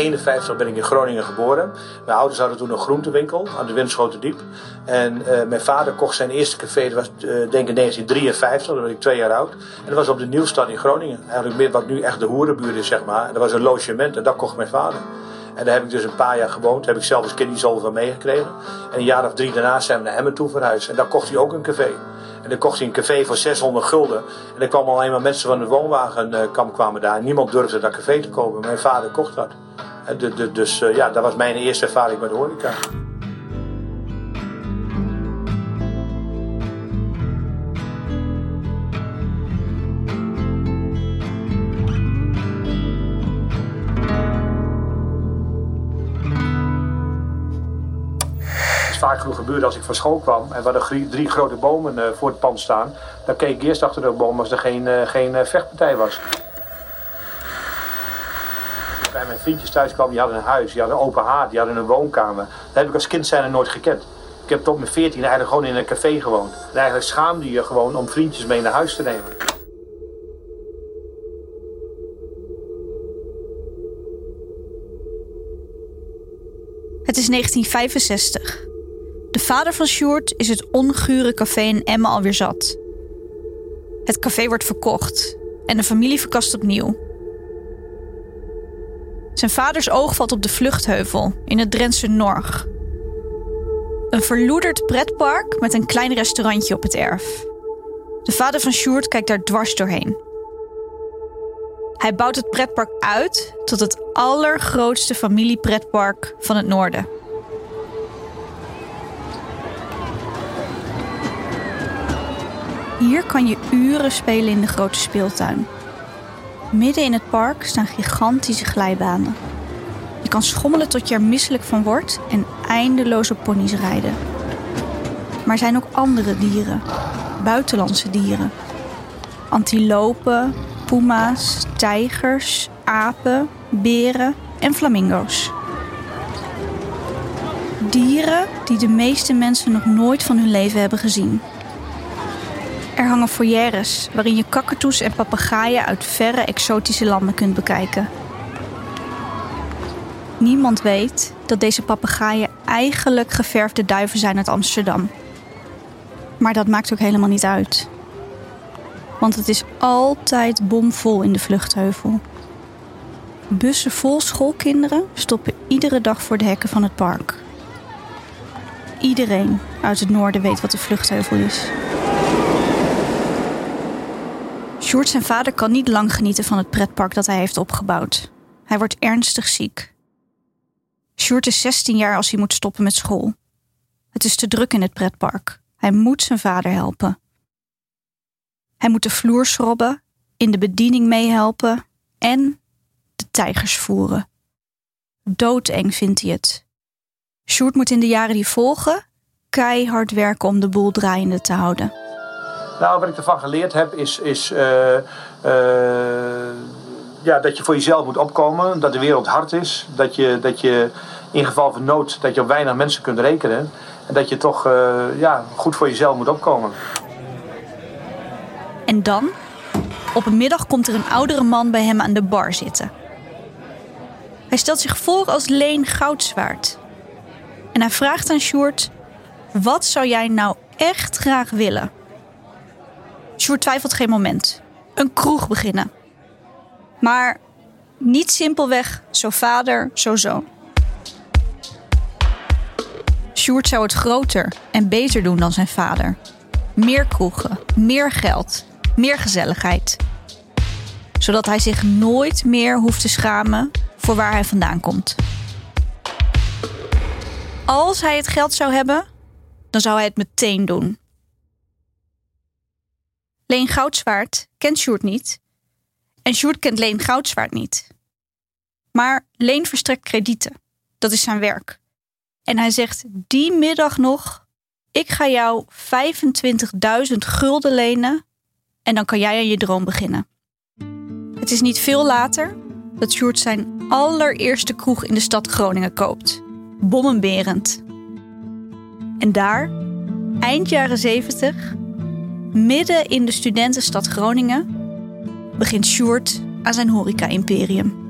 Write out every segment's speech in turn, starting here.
Ik ben in 51 ben ik in Groningen geboren. Mijn ouders hadden toen een groentewinkel aan de Winschotendiep. En eh, mijn vader kocht zijn eerste café, dat was eh, denk ik in 1953, dan was ik twee jaar oud. En dat was op de Nieuwstad in Groningen. Eigenlijk meer wat nu echt de hoerenbuurt is, zeg maar. En dat was een logement en dat kocht mijn vader. En daar heb ik dus een paar jaar gewoond. Daar heb ik zelf als kind zoveel meegekregen. En een jaar of drie daarna zijn we naar Emmen toe verhuisd. En daar kocht hij ook een café. En dan kocht hij een café voor 600 gulden. En er kwamen alleen maar mensen van de woonwagenkamp kwamen daar. Niemand durfde dat café te kopen. Mijn vader kocht dat. En de, de, dus uh, ja, dat was mijn eerste ervaring met horeca. vaak genoeg gebeurde als ik van school kwam en hadden drie grote bomen uh, voor het pand staan. Dan keek ik eerst achter de boom als er geen, geen vechtpartij was. Bij mijn vriendjes thuis kwamen, die hadden een huis, die hadden een open haard, die hadden een woonkamer. Dat heb ik als kind zijn er nooit gekend. Ik heb tot mijn veertien eigenlijk gewoon in een café gewoond. En eigenlijk schaamde je gewoon om vriendjes mee naar huis te nemen. Het is 1965. De vader van Sjoerd is het ongure café in Emmen alweer zat. Het café wordt verkocht en de familie verkast opnieuw. Zijn vaders oog valt op de Vluchtheuvel in het Drentse Norg. Een verloederd pretpark met een klein restaurantje op het erf. De vader van Sjoerd kijkt daar dwars doorheen. Hij bouwt het pretpark uit tot het allergrootste familiepretpark van het noorden. Hier kan je uren spelen in de grote speeltuin. Midden in het park staan gigantische glijbanen. Je kan schommelen tot je er misselijk van wordt en eindeloos op ponies rijden. Maar er zijn ook andere dieren, buitenlandse dieren. Antilopen, puma's, tijgers, apen, beren en flamingo's. Dieren die de meeste mensen nog nooit van hun leven hebben gezien. Er hangen foyeres waarin je kakatoes en papegaaien uit verre exotische landen kunt bekijken. Niemand weet dat deze papegaaien eigenlijk geverfde duiven zijn uit Amsterdam. Maar dat maakt ook helemaal niet uit. Want het is altijd bomvol in de vluchtheuvel. Bussen vol schoolkinderen stoppen iedere dag voor de hekken van het park. Iedereen uit het noorden weet wat de vluchtheuvel is. Sjoerd zijn vader kan niet lang genieten van het pretpark dat hij heeft opgebouwd. Hij wordt ernstig ziek. Sjoerd is 16 jaar als hij moet stoppen met school. Het is te druk in het pretpark. Hij moet zijn vader helpen. Hij moet de vloer schrobben, in de bediening meehelpen en de tijgers voeren. Doodeng vindt hij het. Sjoerd moet in de jaren die volgen keihard werken om de boel draaiende te houden. Nou, wat ik ervan geleerd heb is, is uh, uh, ja, dat je voor jezelf moet opkomen. Dat de wereld hard is. Dat je, dat je in geval van nood dat je op weinig mensen kunt rekenen. En dat je toch uh, ja, goed voor jezelf moet opkomen. En dan, op een middag komt er een oudere man bij hem aan de bar zitten. Hij stelt zich voor als Leen Goudzwaard. En hij vraagt aan Sjoerd: Wat zou jij nou echt graag willen? Sjoerd twijfelt geen moment. Een kroeg beginnen. Maar niet simpelweg zo vader, zo zoon. Sjoerd zou het groter en beter doen dan zijn vader. Meer kroegen, meer geld, meer gezelligheid. Zodat hij zich nooit meer hoeft te schamen voor waar hij vandaan komt. als hij het geld zou hebben, dan zou hij het meteen doen. Leen Goudzwaard kent Sjoerd niet. En Sjoerd kent Leen Goudzwaard niet. Maar Leen verstrekt kredieten. Dat is zijn werk. En hij zegt die middag nog: Ik ga jou 25.000 gulden lenen en dan kan jij aan je droom beginnen. Het is niet veel later dat Sjoerd zijn allereerste kroeg in de stad Groningen koopt. Bommenberend. En daar, eind jaren 70, midden in de studentenstad Groningen, begint Sjoerd aan zijn horeca-imperium.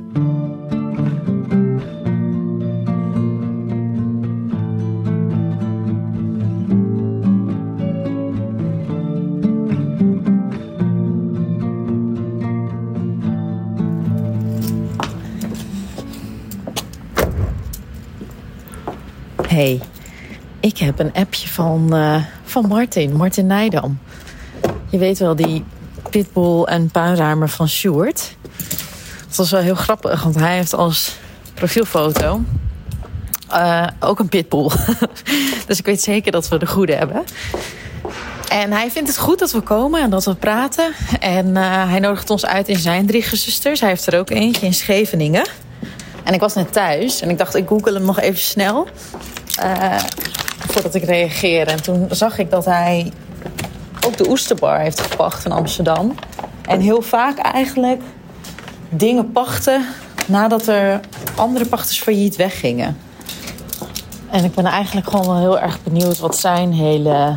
hey, ik heb een appje van, uh, van Martin, Martin Nijdam. Je weet wel, die pitbull en puinruimer van Sjoerd. Dat was wel heel grappig, want hij heeft als profielfoto uh, ook een pitbull. dus ik weet zeker dat we de goede hebben. En hij vindt het goed dat we komen en dat we praten. En uh, hij nodigt ons uit in zijn drie zusters. Hij heeft er ook eentje in Scheveningen. En ik was net thuis en ik dacht, ik google hem nog even snel. Uh, voordat ik reageer. En toen zag ik dat hij ook de Oesterbar heeft gepacht in Amsterdam. En heel vaak eigenlijk dingen pachten nadat er andere pachters failliet weggingen. En ik ben eigenlijk gewoon wel heel erg benieuwd wat zijn hele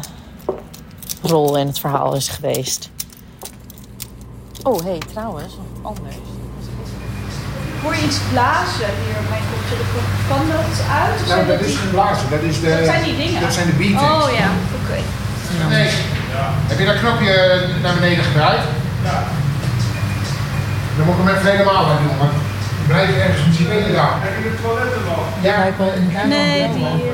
rol in het verhaal is geweest. Oh, hé, hey, trouwens, anders hoor je iets blazen hier op mijn koptelefoon? Kan dat uit? Nou, dat, is geen blazen, dat, is de, dat zijn die dingen. Dat zijn de beatings. Oh ja, oké. Nee. Ja. Heb je dat knopje naar beneden gedraaid? Ja. Dan moet ik hem even helemaal aan doen, want ik blijf ergens muziek in de dag. Heb je de toiletten nog? Ja, ik Nee, die...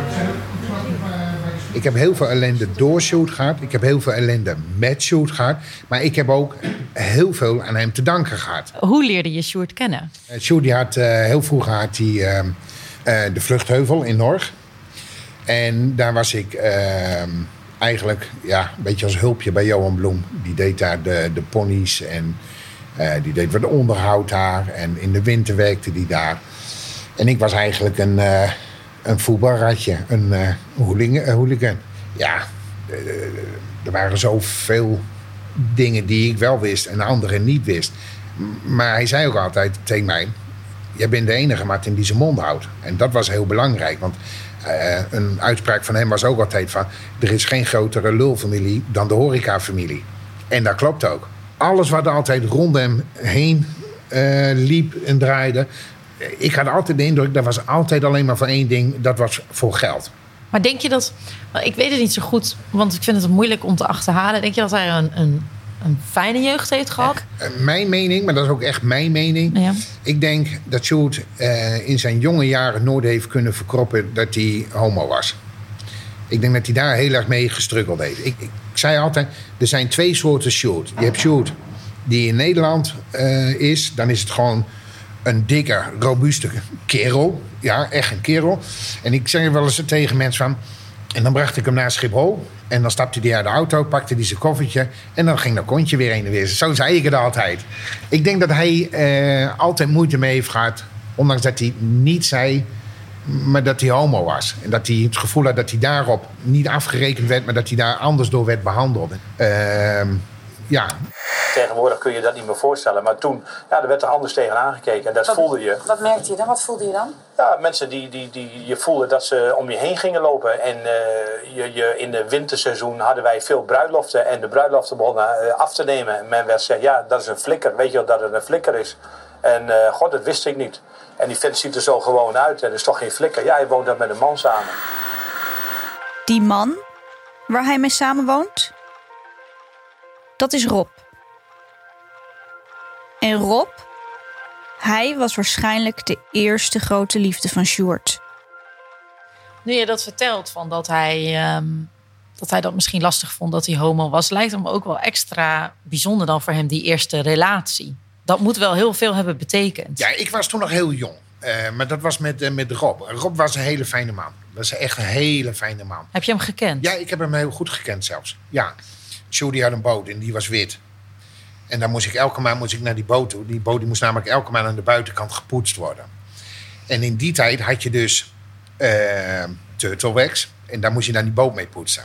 Ik heb heel veel ellende door Shoot gehad. Ik heb heel veel ellende met Shoot gehad. Maar ik heb ook heel veel aan hem te danken gehad. Hoe leerde je Sjoerd kennen? Uh, Sjoerd die had uh, heel vroeg had die, uh, de Vluchtheuvel in Norg. En daar was ik ehm, eigenlijk ja, een beetje als hulpje bij Johan Bloem. Die deed daar de, de ponies en die deed wat onderhoud daar. En in de winter werkte die daar. En ik was eigenlijk een een voetbalratje, een uh, hooligan. Ja, uh, er waren zoveel dingen die ik wel wist en anderen niet wist. Maar hij zei ook altijd tegen mij: Jij bent de enige, Martin, die zijn mond houdt. En dat was heel belangrijk, want uh, een uitspraak van hem was ook altijd: van, Er is geen grotere lulfamilie dan de horecafamilie. En dat klopt ook. Alles wat altijd rond hem heen liep en draaide, ik had altijd de indruk, dat was altijd alleen maar voor één ding, dat was voor geld. Maar denk je dat, ik weet het niet zo goed, want ik vind het moeilijk om te achterhalen. Denk je dat hij een, een, een fijne jeugd heeft gehad? Eh, mijn mening, maar dat is ook echt mijn mening. Ja. Ik denk dat Sjoerd uh, in zijn jonge jaren nooit heeft kunnen verkroppen dat hij homo was. Ik denk dat hij daar heel erg mee gestruggeld heeft. Ik, ik zei altijd, er zijn twee soorten Sjoerd. Je hebt Sjoerd die in Nederland uh, is, dan is het gewoon een dikke, robuuste kerel. Ja, echt een kerel. En ik zeg wel eens tegen mensen van... En dan bracht ik hem naar Schiphol. En dan stapte hij uit de auto, pakte hij zijn koffertje... en dan ging dat kontje weer heen en weer. Zo zei ik het altijd. Ik denk dat hij eh, altijd moeite mee heeft gehad... ondanks dat hij niet zei maar dat hij homo was. En dat hij het gevoel had dat hij daarop niet afgerekend werd... maar dat hij daar anders door werd behandeld. Uh, ja, Tegenwoordig kun je dat niet meer voorstellen. Maar toen, ja, er werd er anders tegen aangekeken. En dat voelde je. Wat merkte je dan? Wat voelde je dan? Ja, mensen die, die, die je voelde dat ze om je heen gingen lopen. En uh, je, je, in de winterseizoen hadden wij veel bruiloften. En de bruiloften begonnen uh, af te nemen. En men werd zeggen, ja, dat is een flikker. Weet je wat dat het een flikker is? En uh, god, dat wist ik niet. En die vent ziet er zo gewoon uit. En is toch geen flikker. Ja, hij woont daar met een man samen. Die man waar hij mee samenwoont? Dat is Rob. En Rob, hij was waarschijnlijk de eerste grote liefde van Sjoerd. Nu je dat vertelt, van dat, hij, um, dat hij dat misschien lastig vond dat hij homo was, lijkt hem ook wel extra bijzonder dan voor hem die eerste relatie. Dat moet wel heel veel hebben betekend. Ja, ik was toen nog heel jong. Eh, maar dat was met, eh, met Rob. Rob was een hele fijne man. Dat is echt een hele fijne man. Heb je hem gekend? Ja, ik heb hem heel goed gekend zelfs. Ja. Sjoerd had een boot en die was wit. En dan moest ik elke maand moest ik naar die boot toe. Die boot die moest namelijk elke maand aan de buitenkant gepoetst worden. En in die tijd had je dus uh, turtlewax. En daar moest je dan die boot mee poetsen.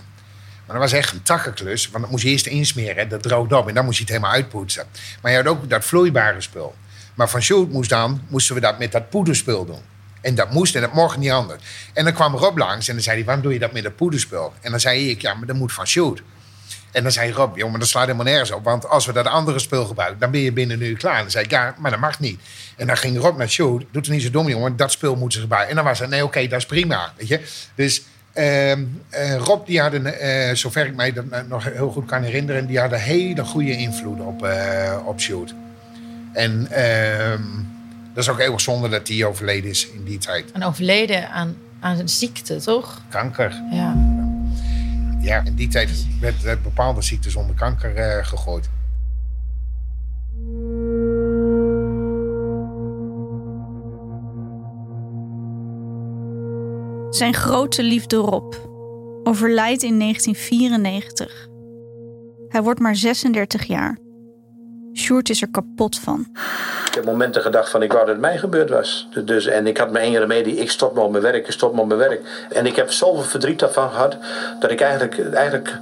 Maar dat was echt een takkenklus. Want dat moest je eerst insmeren. Dat droogde op. En dan moest je het helemaal uitpoetsen. Maar je had ook dat vloeibare spul. Maar van Sjoerd moest dan, moesten we dat met dat poederspul doen. En dat moest en dat mocht niet anders. En dan kwam Rob langs en dan zei hij, waarom doe je dat met dat poederspul? En dan zei ik, ja, maar dat moet van Sjoerd. En dan zei Rob, jongen, dat slaat helemaal nergens op. Want als we dat andere spul gebruiken, dan ben je binnen uur klaar. En dan zei ik, ja, maar dat mag niet. En dan ging Rob naar Sjoerd, doet het niet zo dom, jongen, dat spul moeten ze gebruiken. En dan was hij, nee, oké, dat is prima, weet je. Dus uh, uh, Rob, die had, een, uh, zover ik mij dat nog heel goed kan herinneren... die had een hele goede invloed op, op Sjoerd. En ehm, dat is ook eeuwig zonde dat hij overleden is in die tijd. En overleden aan, aan een ziekte, toch? Kanker. Ja. Ja, in die tijd werd, bepaalde ziektes onder kanker uh, gegooid. Zijn grote liefde Rob overlijdt in 1994. Hij wordt maar 36 jaar. Sjoerd is er kapot van. Ik heb momenten gedacht van ik wou dat het mij gebeurd was. Dus, en ik had mijn één remedie, ik stop me op mijn werk, ik stop me op mijn werk. En ik heb zoveel verdriet daarvan gehad, dat ik eigenlijk, eigenlijk,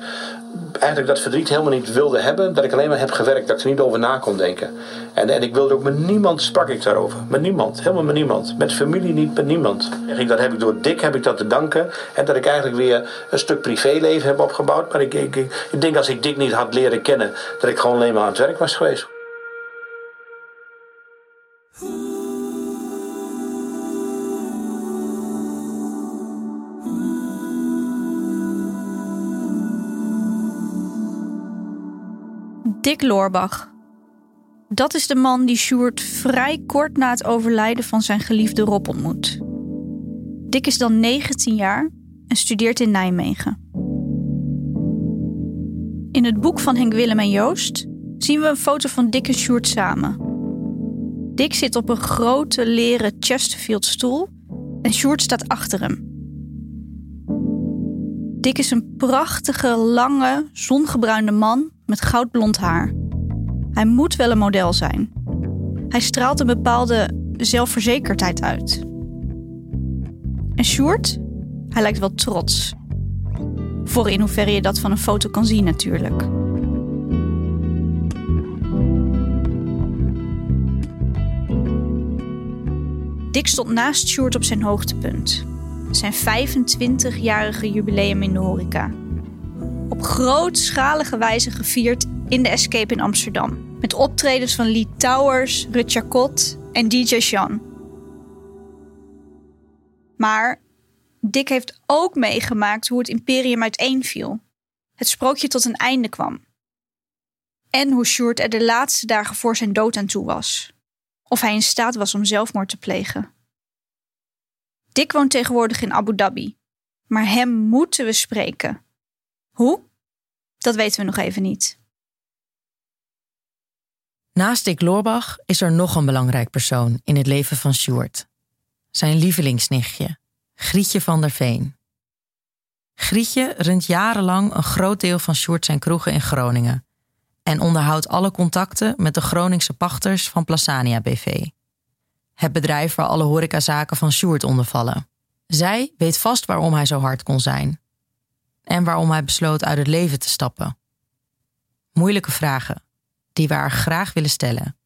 eigenlijk dat verdriet helemaal niet wilde hebben. Dat ik alleen maar heb gewerkt, dat ik er niet over na kon denken. En, en ik wilde ook met niemand, sprak ik daarover. Met niemand, helemaal met niemand. Met familie niet, met niemand. En dat heb ik door Dick heb ik dat te danken. En dat ik eigenlijk weer een stuk privéleven heb opgebouwd. Maar ik, ik, ik, denk als ik Dick niet had leren kennen, dat ik gewoon alleen maar aan het werk was geweest. Dick Loorbach. Dat is de man die Sjoerd vrij kort na het overlijden van zijn geliefde Rob ontmoet. Dick is dan 19 jaar en studeert in Nijmegen. In het boek van Henk Willem en Joost zien we een foto van Dick en Sjoerd samen. Dick zit op een grote leren Chesterfield stoel en Sjoerd staat achter hem. Dick is een prachtige, lange, zongebruinde man met goudblond haar. Hij moet wel een model zijn. Hij straalt een bepaalde zelfverzekerdheid uit. En Sjoerd? Hij lijkt wel trots. Voor in hoeverre je dat van een foto kan zien natuurlijk. Dick stond naast Sjoerd op zijn hoogtepunt. Zijn 25-jarige jubileum in de horeca op grootschalige wijze gevierd in de Escape in Amsterdam. Met optredens van Lee Towers, Rut Jacot en DJ Sean. Maar Dick heeft ook meegemaakt hoe het imperium uiteenviel. Het sprookje tot een einde kwam. En hoe Sjoerd er de laatste dagen voor zijn dood aan toe was. Of hij in staat was om zelfmoord te plegen. Dick woont tegenwoordig in Abu Dhabi. Maar hem moeten we spreken. Hoe? Dat weten we nog even niet. Naast Dick Loorbach is er nog een belangrijk persoon in het leven van Sjoerd. Zijn lievelingsnichtje, Grietje van der Veen. Grietje runt jarenlang een groot deel van Sjoerd zijn kroegen in Groningen en onderhoudt alle contacten met de Groningse pachters van Plasania BV. Het bedrijf waar alle horecazaken van Sjoerd onder vallen. Zij weet vast waarom hij zo hard kon zijn en waarom hij besloot uit het leven te stappen. Moeilijke vragen, die we haar graag willen stellen.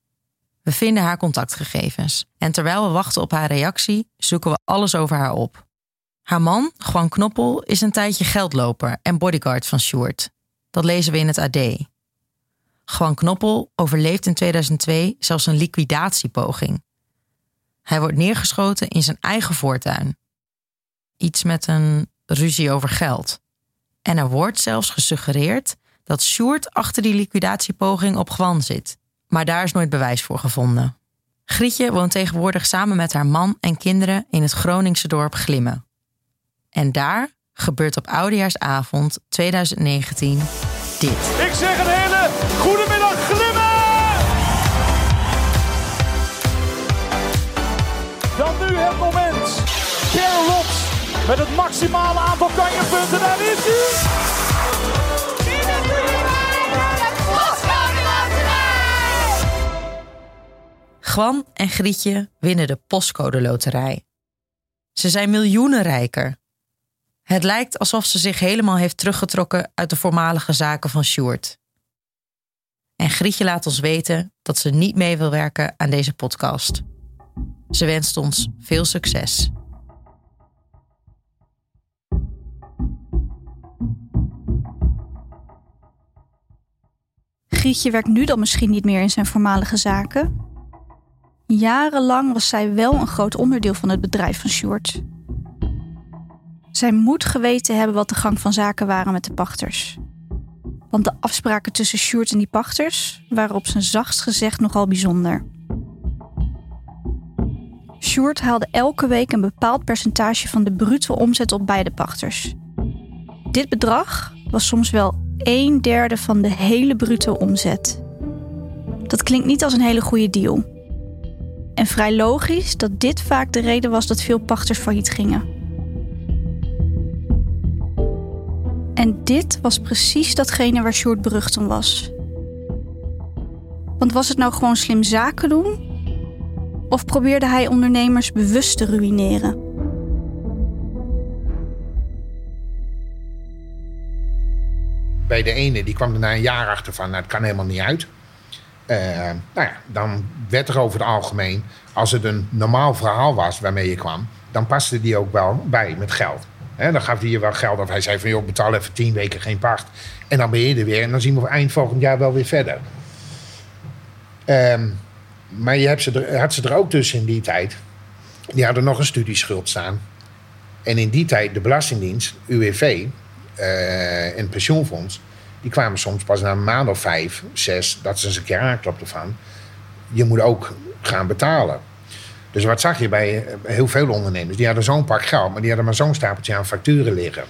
We vinden haar contactgegevens en terwijl we wachten op haar reactie, zoeken we alles over haar op. Haar man, Juan Knoppel, is een tijdje geldloper en bodyguard van Sjoerd. Dat lezen we in het AD. Juan Knoppel overleeft in 2002 zelfs een liquidatiepoging. Hij wordt neergeschoten in zijn eigen voortuin. Iets met een ruzie over geld. En er wordt zelfs gesuggereerd dat Sjoerd achter die liquidatiepoging op Gwan zit. Maar daar is nooit bewijs voor gevonden. Grietje woont tegenwoordig samen met haar man en kinderen in het Groningse dorp Glimmen. En daar gebeurt op oudejaarsavond 2019 dit. Ik zeg een hele goede met het maximale aantal kanjerpunten. Daar is hij. Gwan en Grietje winnen de postcode loterij. Ze zijn miljoenen rijker. Het lijkt alsof ze zich helemaal heeft teruggetrokken uit de voormalige zaken van Sjoerd. En Grietje laat ons weten dat ze niet mee wil werken aan deze podcast. Ze wenst ons veel succes. Grietje werkt nu dan misschien niet meer in zijn voormalige zaken. Jarenlang was zij wel een groot onderdeel van het bedrijf van Sjoerd. Zij moet geweten hebben wat de gang van zaken waren met de pachters. Want de afspraken tussen Sjoerd en die pachters waren op zijn zachtst gezegd nogal bijzonder. Sjoerd haalde elke week een bepaald percentage van de bruto omzet op bij de pachters. Dit bedrag was soms wel een derde van de hele bruto omzet. Dat klinkt niet als een hele goede deal. En vrij logisch dat dit vaak de reden was dat veel pachters failliet gingen. En dit was precies datgene waar Sjoerd berucht om was. Want was het nou gewoon slim zaken doen? Of probeerde hij ondernemers bewust te ruïneren? Bij de ene, die kwam er na een jaar achter van, nou, het kan helemaal niet uit. Eh, nou ja, dan werd er over het algemeen, als het een normaal verhaal was waarmee je kwam, dan paste die ook wel bij met geld. Dan gaf hij je wel geld of hij zei van, joh, betaal even tien weken geen pacht. En dan ben je er weer en dan zien we eind volgend jaar wel weer verder. Ehm, maar je hebt ze had ze er ook tussen in die tijd. Die hadden nog een studieschuld staan. En in die tijd de Belastingdienst, UWV eh, en pensioenfonds... die kwamen soms pas na een maand of vijf, zes... dat ze eens een keer aanklopten van... je moet ook gaan betalen. Dus wat zag je bij eh, heel veel ondernemers? Die hadden zo'n pak geld, maar die hadden maar zo'n stapeltje aan facturen liggen.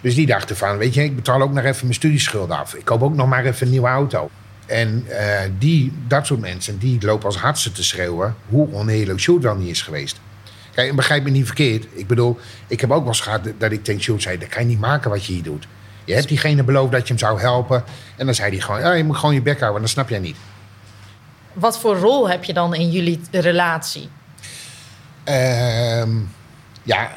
Dus die dachten van, weet je, ik betaal ook nog even mijn studieschuld af. Ik koop ook nog maar even een nieuwe auto. En eh, die, dat soort mensen, die lopen als hardste te schreeuwen... hoe oneerlijk Sjoerd wel niet is geweest. Kijk, en begrijp me niet verkeerd. Ik bedoel, ik heb ook wel eens gehad dat ik tegen Sjoerd zei... dat kan je niet maken wat je hier doet. Je hebt diegene beloofd dat je hem zou helpen. En dan zei hij gewoon, ja, je moet gewoon je bek houden, dat snap jij niet. Wat voor rol heb je dan in jullie relatie? Ehm, ja,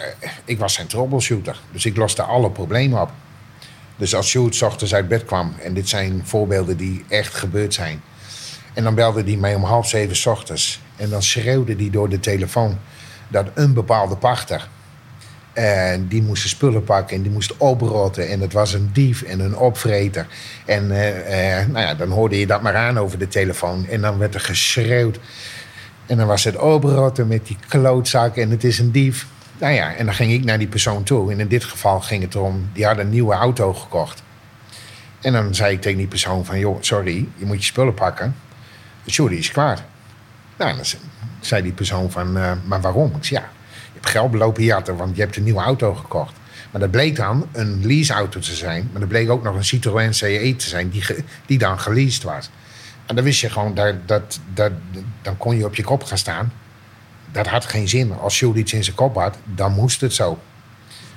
ik was zijn troubleshooter. Dus ik loste alle problemen op. Dus als Sjoerd 's ochtends uit bed kwam... en dit zijn voorbeelden die echt gebeurd zijn... en dan belde hij mij om half zeven 's ochtends... en dan schreeuwde hij door de telefoon... dat een bepaalde pachter... En die moest spullen pakken en die moest oprotten. En het was een dief en een opvreter. En eh, eh, nou ja, dan hoorde je dat maar aan over de telefoon. En dan werd er geschreeuwd. En dan was het oprotten met die klootzak en het is een dief. Nou ja, en dan ging ik naar die persoon toe. En in dit geval ging het erom, die had een nieuwe auto gekocht. En dan zei ik tegen die persoon van, joh, sorry, je moet je spullen pakken. Sorry, is kwaad. Nou, dan zei die persoon van, uh, maar waarom? Ik zei, ja, je hebt geld belopen want je hebt een nieuwe auto gekocht. Maar dat bleek dan een leaseauto te zijn. Maar dat bleek ook nog een Citroën CE te zijn die, die dan geleased was. En dan wist je gewoon, dat, dat, dat, dan kon je op je kop gaan staan. Dat had geen zin. Als Sjoerd iets in zijn kop had, dan moest het zo.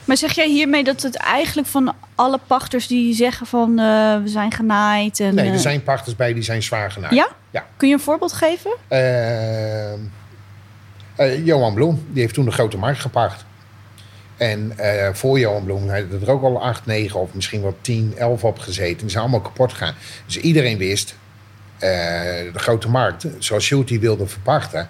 Maar zeg jij hiermee dat het eigenlijk van alle pachters die zeggen van uh, we zijn genaaid? En, nee, er zijn pachters bij die zijn zwaar genaaid. Ja? Ja. Kun je een voorbeeld geven? Uh, uh, Johan Bloem, die heeft toen de Grote Markt gepacht. En voor Johan Bloem had er ook al 8, 9 of misschien wel 10, 11 op gezeten. Die zijn allemaal kapot gegaan. Dus iedereen wist, de Grote Markt, zoals die wilde verpachten,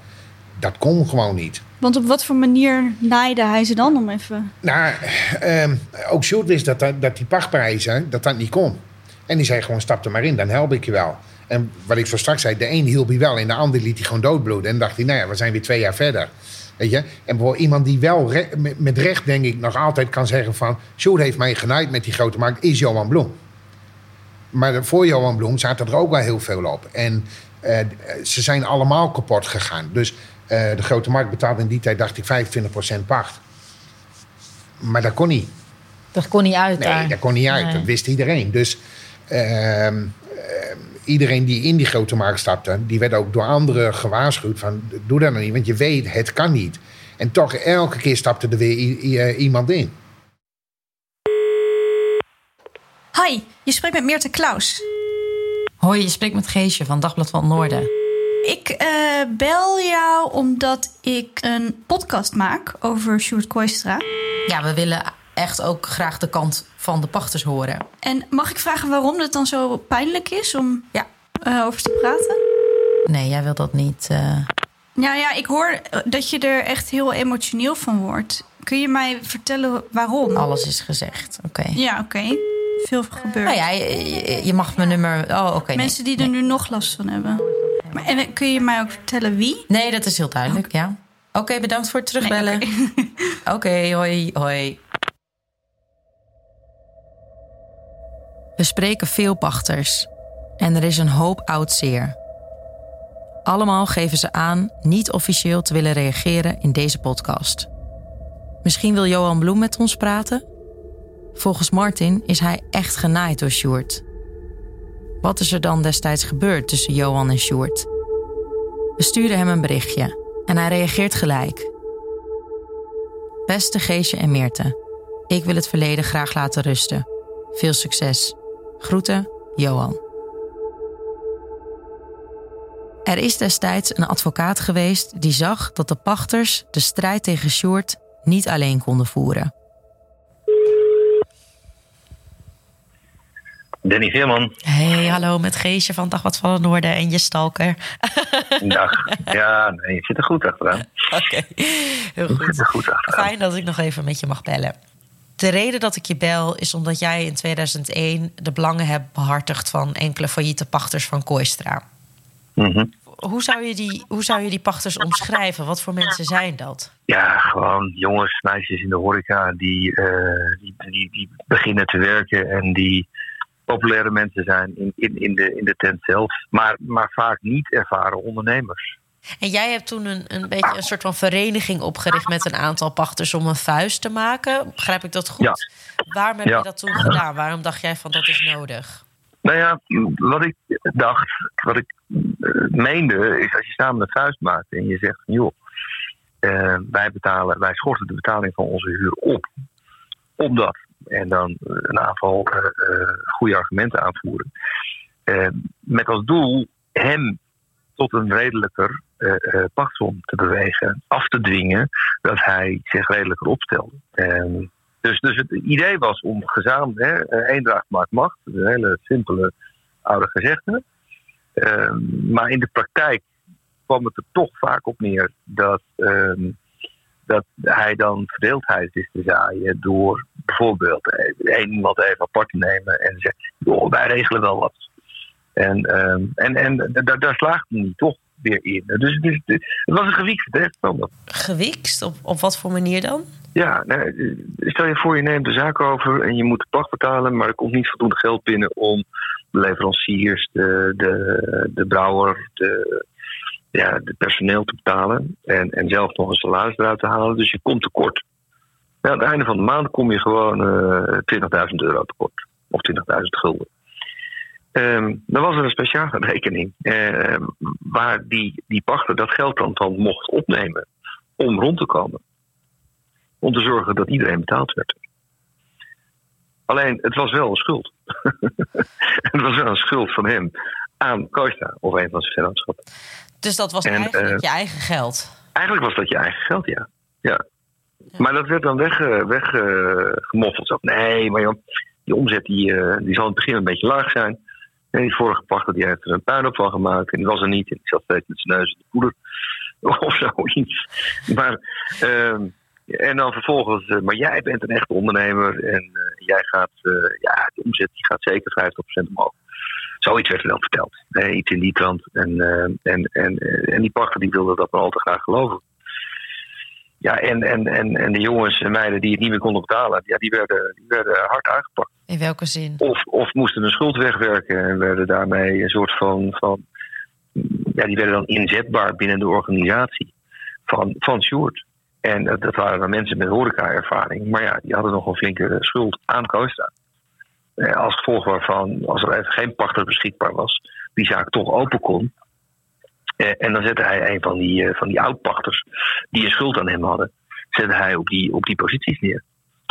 dat kon gewoon niet. Want op wat voor manier naaide hij ze dan om even? Nou, um, ook Sjoerd wist dat, dat, dat die pachtprijzen, dat dat niet kon. En die zei gewoon, stap er maar in, dan help ik je wel. En wat ik zo straks zei, de een hielp hij wel en de ander liet hij gewoon doodbloeden. En dacht hij, nou ja, we zijn weer twee jaar verder. Weet je? En voor iemand die wel re met, met, recht, denk ik, nog altijd kan zeggen van... Sjoerd heeft mij genaaid met die grote markt, is Johan Bloem. Maar voor Johan Bloem zaten er ook wel heel veel op. En uh, ze zijn allemaal kapot gegaan. Dus uh, de grote markt betaalde in die tijd, dacht ik, 25% pacht. Maar dat kon niet. Dat kon niet uit. Nee, daar. dat kon niet uit. Nee. Dat wist iedereen. Dus uh, iedereen die in die grote markt stapte, die werd ook door anderen gewaarschuwd van doe dat nou niet, want je weet, het kan niet. En toch, elke keer stapte er weer eh, iemand in. Hi, je spreekt met Meerte Klaus. Hoi, je spreekt met Geesje van Dagblad van Noorden. Ik eh, bel jou omdat ik een podcast maak over Sjoerd Kooistra. Ja, we willen echt ook graag de kant van de pachters horen. En mag ik vragen waarom het dan zo pijnlijk is om Ja. eh, over te praten? Nee, jij wilt dat niet. eh. Ja, ja, ik hoor eh, dat je er echt heel emotioneel van wordt. Kun je mij vertellen waarom? Alles is gezegd. Oké. Ja, oké. Veel gebeurd. Nou ja, je, je mag mijn nummer. Oh, oké. Mensen die er nu nog last van hebben. Maar, en kun je mij ook vertellen wie? Nee, dat is heel duidelijk, ja. Oké, bedankt voor het terugbellen. Nee, Oké, hoi, hoi. We spreken veel pachters en er is een hoop oud zeer. Allemaal geven ze aan niet officieel te willen reageren in deze podcast. Misschien wil Johan Bloem met ons praten? Volgens Martin is hij echt genaaid door Sjoerd. Wat is er dan destijds gebeurd tussen Johan en Sjoerd? We sturen hem een berichtje en hij reageert gelijk. Beste Geesje en Meerte, ik wil het verleden graag laten rusten. Veel succes. Groeten, Johan. Er is destijds een advocaat geweest die zag dat de pachters de strijd tegen Sjoerd niet alleen konden voeren. Danny Veerman. Hey, hallo met Geesje van Dagblad van het Noorden en je stalker. Dag. Ja, nee, je zit er goed achteraan. Oké, heel Je zit goed. er goed achteraan. Fijn dat ik nog even met je mag bellen. De reden dat ik je bel is omdat jij in 2001 de belangen hebt behartigd van enkele failliete pachters van Kooistra. Mhm. Hoe zou, je die, hoe zou je die pachters omschrijven? Wat voor mensen zijn dat? Ja, gewoon jongens, meisjes in de horeca die, eh, die, die, die beginnen te werken en die populaire mensen zijn in, in, in, de, in de tent zelf. Maar, maar vaak niet ervaren ondernemers. En jij hebt toen een, een beetje een soort van vereniging opgericht met een aantal pachters om een vuist te maken. Begrijp ik dat goed? Ja. Waarom heb Ja. je dat toen gedaan? Waarom dacht jij van dat is nodig? Nou ja, wat ik dacht, wat ik eh, meende, is als je samen een vuist maakt en je zegt van joh, eh, wij betalen, wij schorten de betaling van onze huur op. Omdat. En dan eh, een aantal eh, goede argumenten aanvoeren. Met als doel hem tot een redelijker eh, eh, pachtsom te bewegen, af te dwingen dat hij zich redelijker opstelde. En dus, dus het idee was om gezamenlijk, hè, eh, eendracht maakt macht, een hele simpele oude gezegde. Ehm, maar in de praktijk kwam het er toch vaak op neer dat, ehm, dat hij dan verdeeldheid wist te zaaien door bijvoorbeeld eh, één iemand even apart te nemen en te zeggen, wij regelen wel wat. En, ehm, en, en daar, daar slaagde hij toch weer in. Dus, dus, het was een gewiekste tegenstander. Gewikst? Op, op wat voor manier dan? Ja, nou, stel je voor je neemt de zaak over en je moet de pacht betalen, maar er komt niet voldoende geld binnen om de leveranciers, de, de, de brouwer, de, ja, de personeel te betalen en, en zelf nog een salaris eruit te halen. Dus je komt tekort. Nou, aan het einde van de maand kom je gewoon eh 20.000 euro tekort. Of 20.000 gulden. Ehm, dan was er een speciale rekening eh, waar die, die pachter dat geld dan, dan mocht opnemen om rond te komen om te zorgen dat iedereen betaald werd. Alleen, het was wel een schuld. het was wel een schuld van hem aan Costa of een van zijn vennootschappen. Dus dat was En, eigenlijk eh, je eigen geld. Eigenlijk was dat je eigen geld, ja. ja. Maar dat werd dan weggemoffeld. Weg, gemoffeld. Zo, nee, maar joh, die omzet die, eh, die zal in het begin een beetje laag zijn. En die vorige pachter die heeft er een puinhoop van gemaakt. En die was er niet. En die zat steeds met zijn neus in de koeler. Of zoiets. Maar... ehm, en dan vervolgens, eh, maar jij bent een echte ondernemer en eh, jij gaat, eh, ja, de omzet die gaat zeker 50% omhoog. Zoiets werd er dan verteld. Iets in die trant. En, eh, en, en, en die pachter die wilde dat maar al te graag geloven. Ja, en, en, en, en de jongens en meiden die het niet meer konden betalen, ja, die, werden, die werden hard aangepakt. In welke zin? Of, of moesten een schuld wegwerken en werden daarmee een soort van, van. Ja, die werden dan inzetbaar binnen de organisatie van, van Sjoerd. En dat, waren dan mensen met horeca-ervaring. Maar ja, die hadden nog een flinke schuld aan Costa. Eh, als gevolg waarvan, als er even geen pachter beschikbaar was, die zaak toch open kon. Eh, en dan zette hij een van die, uh, van die oudpachters, die een schuld aan hem hadden, zette hij op die, op die posities neer.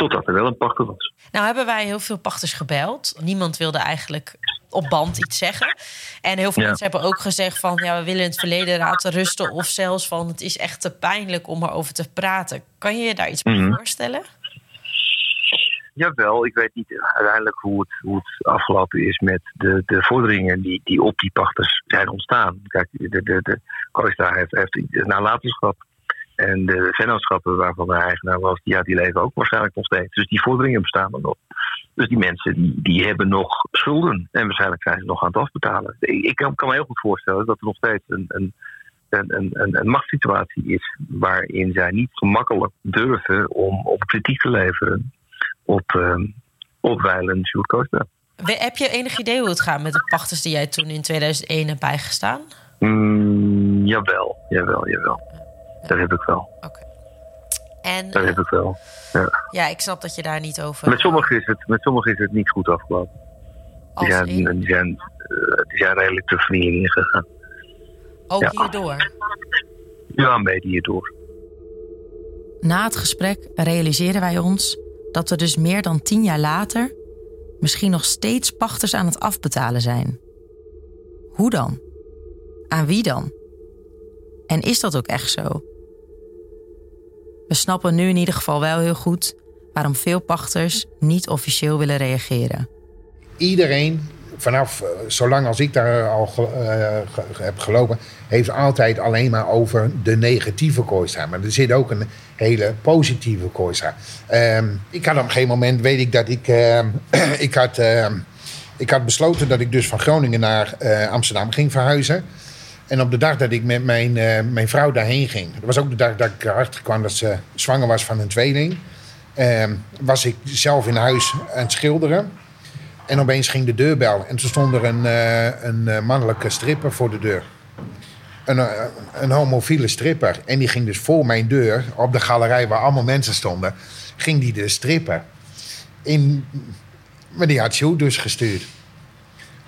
Totdat er wel een pachter was. Nou hebben wij heel veel pachters gebeld. Niemand wilde eigenlijk op band iets zeggen. En heel veel mensen hebben ook gezegd van... ja, we willen het verleden laten rusten... of zelfs van het is echt te pijnlijk om erover te praten. Kan je je daar iets bij mm voorstellen? Jawel, ik weet niet uiteindelijk hoe het, hoe het afgelopen is met de, de vorderingen die, die op die pachters zijn ontstaan. Kijk, de, de, de heeft, heeft een nalatenschap. En de vennootschappen waarvan de eigenaar was, ja, die leven ook waarschijnlijk nog steeds. Dus die vorderingen bestaan er nog. Dus die mensen die, die hebben nog schulden. En waarschijnlijk zijn ze nog aan het afbetalen. Ik kan, kan me heel goed voorstellen dat er nog steeds een, een, een, een, een machtssituatie is. waarin zij niet gemakkelijk durven om op kritiek te leveren op, uh, op Weilen Sjoerd Heb je enig idee hoe het gaat met de pachters die jij toen in 2001 hebt bijgestaan? Mm, jawel, jawel, jawel. Dat heb ik wel. Oké. En, dat heb ik wel. Ja. ja, ik snap dat je daar niet over. Met sommigen is het, met sommigen is het niet goed afgelopen. Die zijn, die, zijn, uh, die zijn redelijk te vernieling ingegaan. Ook ja. hierdoor? Ja, een beetje hierdoor. Na het gesprek realiseren wij ons dat we dus meer dan tien jaar later misschien nog steeds pachters aan het afbetalen zijn. Hoe dan? Aan wie dan? En is dat ook echt zo? We snappen nu in ieder geval wel heel goed waarom veel pachters niet officieel willen reageren. Iedereen, vanaf eh, zolang als ik daar al uh, heb gelopen, heeft altijd alleen maar over de negatieve kooistra. Maar er zit ook een hele positieve kooistra. Uh, ik had op een gegeven moment, weet ik dat ik, uh, ik, had, ehm, ik had besloten dat ik dus van Groningen naar eh, Amsterdam ging verhuizen. En op de dag dat ik met mijn, uh, mijn vrouw daarheen ging, dat was ook de dag dat ik erachter kwam dat ze zwanger was van een tweeling, uh, was ik zelf in huis aan het schilderen. En opeens ging de deur bellen. En toen stond er een, uh, een mannelijke stripper voor de deur. Een, een homofiele stripper. En die ging dus voor mijn deur, op de galerij waar allemaal mensen stonden, ging die de stripper. In, maar die had Sjoerd dus gestuurd.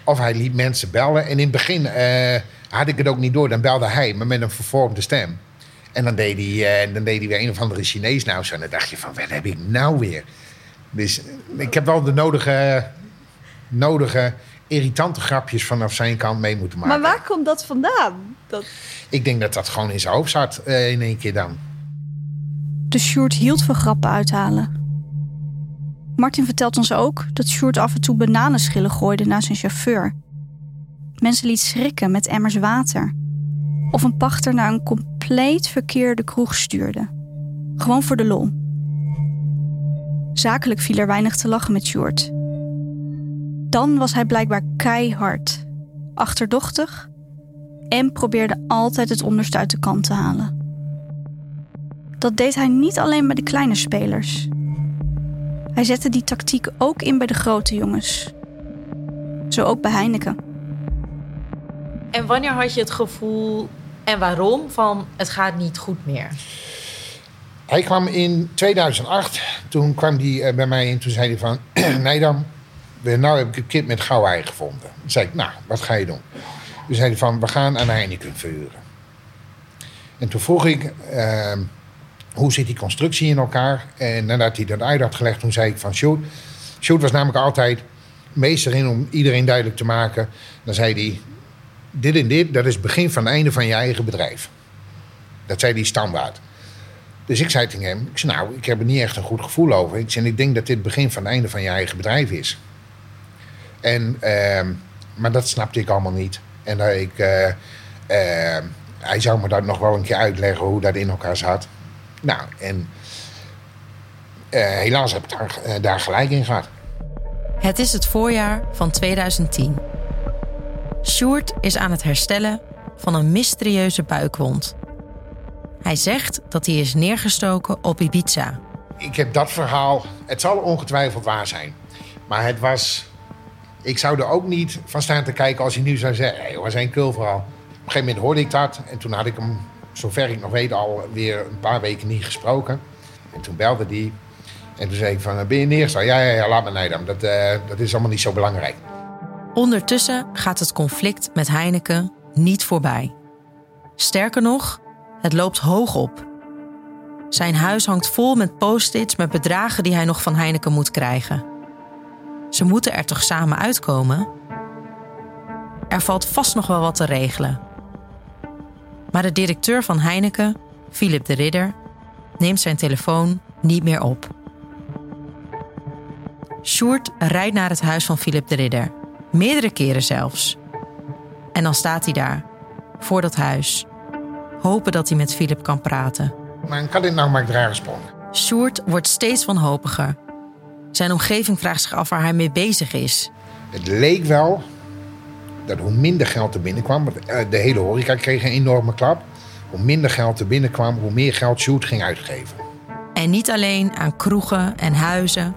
Of hij liet mensen bellen. En in het begin had ik het ook niet door. Dan belde hij, maar met een vervormde stem. En dan deed hij, uh, dan deed hij weer een of andere Chinees nou zo. En dan dacht je van, wat heb ik nou weer? Dus ik heb wel de nodige, nodige irritante grapjes vanaf zijn kant mee moeten maken. Maar waar komt dat vandaan? Dat... Ik denk dat dat gewoon in zijn hoofd zat uh, in één keer dan. De Sjoerd hield van grappen uithalen. Martin vertelt ons ook dat Sjoerd af en toe bananenschillen gooide naar zijn chauffeur mensen liet schrikken met emmers water. Of een pachter naar een compleet verkeerde kroeg stuurde. Gewoon voor de lol. Zakelijk viel er weinig te lachen met Sjoerd. Dan was hij blijkbaar keihard, achterdochtig en probeerde altijd het onderste uit de kant te halen. Dat deed hij niet alleen bij de kleine spelers. Hij zette die tactiek ook in bij de grote jongens. Zo ook bij Heineken. En wanneer had je het gevoel en waarom van het gaat niet goed meer? Hij kwam in 2008. Toen kwam hij eh, bij mij en toen zei hij van... nee dan, nou heb ik een kip met gauw ei gevonden. Toen zei ik, nou, wat ga je doen? Toen zei hij van, we gaan aan Heineken verhuren. En toen vroeg ik, ehm, hoe zit die constructie in elkaar? En nadat hij dat uit had gelegd, toen zei ik van... Sjoerd, Sjoerd was namelijk altijd meester in om iedereen duidelijk te maken. Dan zei hij, dit en dit, dat is het begin van het einde van je eigen bedrijf. Dat zei die standaard. Dus ik zei tegen hem, ik zei, nou, ik heb er niet echt een goed gevoel over. Ik zei, ik denk dat dit het begin van het einde van je eigen bedrijf is. En, uh, maar dat snapte ik allemaal niet. En dat ik, uh, uh, hij zou me dat nog wel een keer uitleggen hoe dat in elkaar zat. Nou, en eh, helaas heb ik daar, daar gelijk in gehad. Het is het voorjaar van 2010. Sjoerd is aan het herstellen van een mysterieuze buikwond. Hij zegt dat hij is neergestoken op Ibiza. Ik heb dat verhaal, het zal ongetwijfeld waar zijn. Maar het was, ik zou er ook niet van staan te kijken als hij nu zou zeggen... Hey, was een kulverhaal. Op een gegeven moment hoorde ik dat en toen had ik hem, zover ik nog weet, al weer een paar weken niet gesproken. En toen belde hij en toen zei ik van, ben je neergesteld? Ja, ja, ja, laat me nee dat, uh, dat is allemaal niet zo belangrijk. Ondertussen gaat het conflict met Heineken niet voorbij. Sterker nog, het loopt hoog op. Zijn huis hangt vol met post-its met bedragen die hij nog van Heineken moet krijgen. Ze moeten er toch samen uitkomen? Er valt vast nog wel wat te regelen. Maar de directeur van Heineken, Philip de Ridder, neemt zijn telefoon niet meer op. Sjoerd rijdt naar het huis van Philip de Ridder, meerdere keren zelfs. En dan staat hij daar, voor dat huis, hopen dat hij met Philip kan praten. Maar kan dit nou maar dragen sprong? Sjoerd wordt steeds wanhopiger. Zijn omgeving vraagt zich af waar hij mee bezig is. Het leek wel dat hoe minder geld er binnenkwam, eh, de hele horeca kreeg een enorme klap. Hoe minder geld er binnenkwam, hoe meer geld Sjoerd ging uitgeven. En niet alleen aan kroegen en huizen.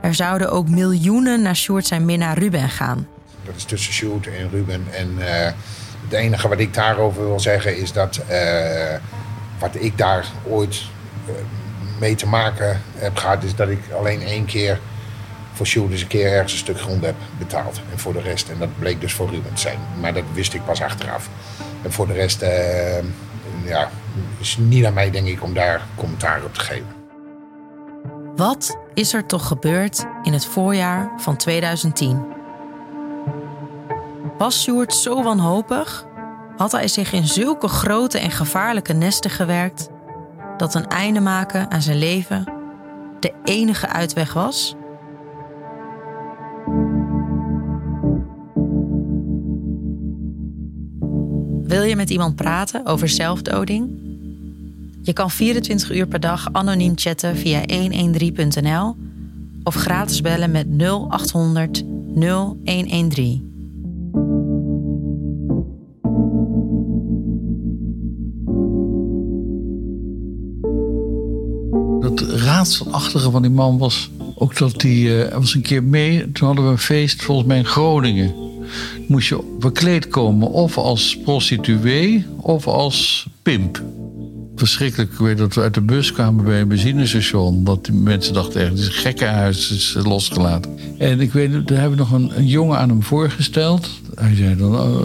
Er zouden ook miljoenen naar Sjoerd zijn minnaar Ruben gaan. Dat is tussen Sjoerd en Ruben. En eh, het enige wat ik daarover wil zeggen is dat eh, wat ik daar ooit eh, mee te maken heb gehad, is dat ik alleen één keer voor Sjoerd eens een keer ergens een stuk grond heb betaald. En voor de rest, en dat bleek dus voor Ruben te zijn. Maar dat wist ik pas achteraf. En voor de rest, eh, ja, is niet aan mij denk ik om daar commentaar op te geven. Wat is er toch gebeurd in het voorjaar van 2010? Was Sjoerd zo wanhopig? Had hij zich in zulke grote en gevaarlijke nesten gewerkt dat een einde maken aan zijn leven de enige uitweg was? Wil je met iemand praten over zelfdoding? Je kan 24 uur per dag anoniem chatten via 113.nl of gratis bellen met 0800 0113. Het raadselachtige van die man was ook dat hij uh, was een keer mee. Toen hadden we een feest volgens mij in Groningen. Moest je verkleed komen of als prostituee of als pimp. Verschrikkelijk, ik weet dat we uit de bus kwamen bij een benzinestation. Dat die mensen dachten echt, het is een gekkenhuis, is losgelaten. En ik weet, daar hebben we nog een, jongen aan hem voorgesteld. Hij zei dan, oh,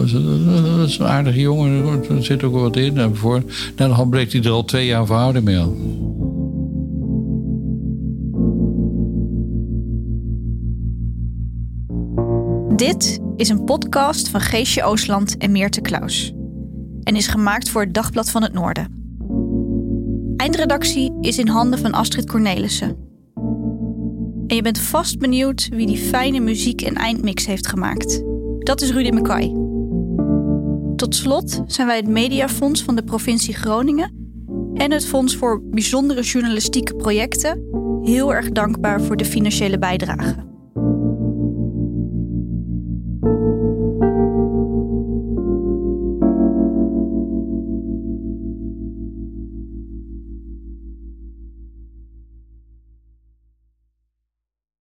dat is een aardige jongen, er zit ook wel wat in. En voor. Nou, dan bleek hij er al twee jaar verhouding mee had. Dit is een podcast van Geesje Oosland en Meerte Klaus. En is gemaakt voor het Dagblad van het Noorden. Eindredactie is in handen van Astrid Cornelissen. En je bent vast benieuwd wie die fijne muziek en eindmix heeft gemaakt. Dat is Rudy McKay. Tot slot zijn wij het Mediafonds van de provincie Groningen en het Fonds voor Bijzondere Journalistieke Projecten heel erg dankbaar voor de financiële bijdrage.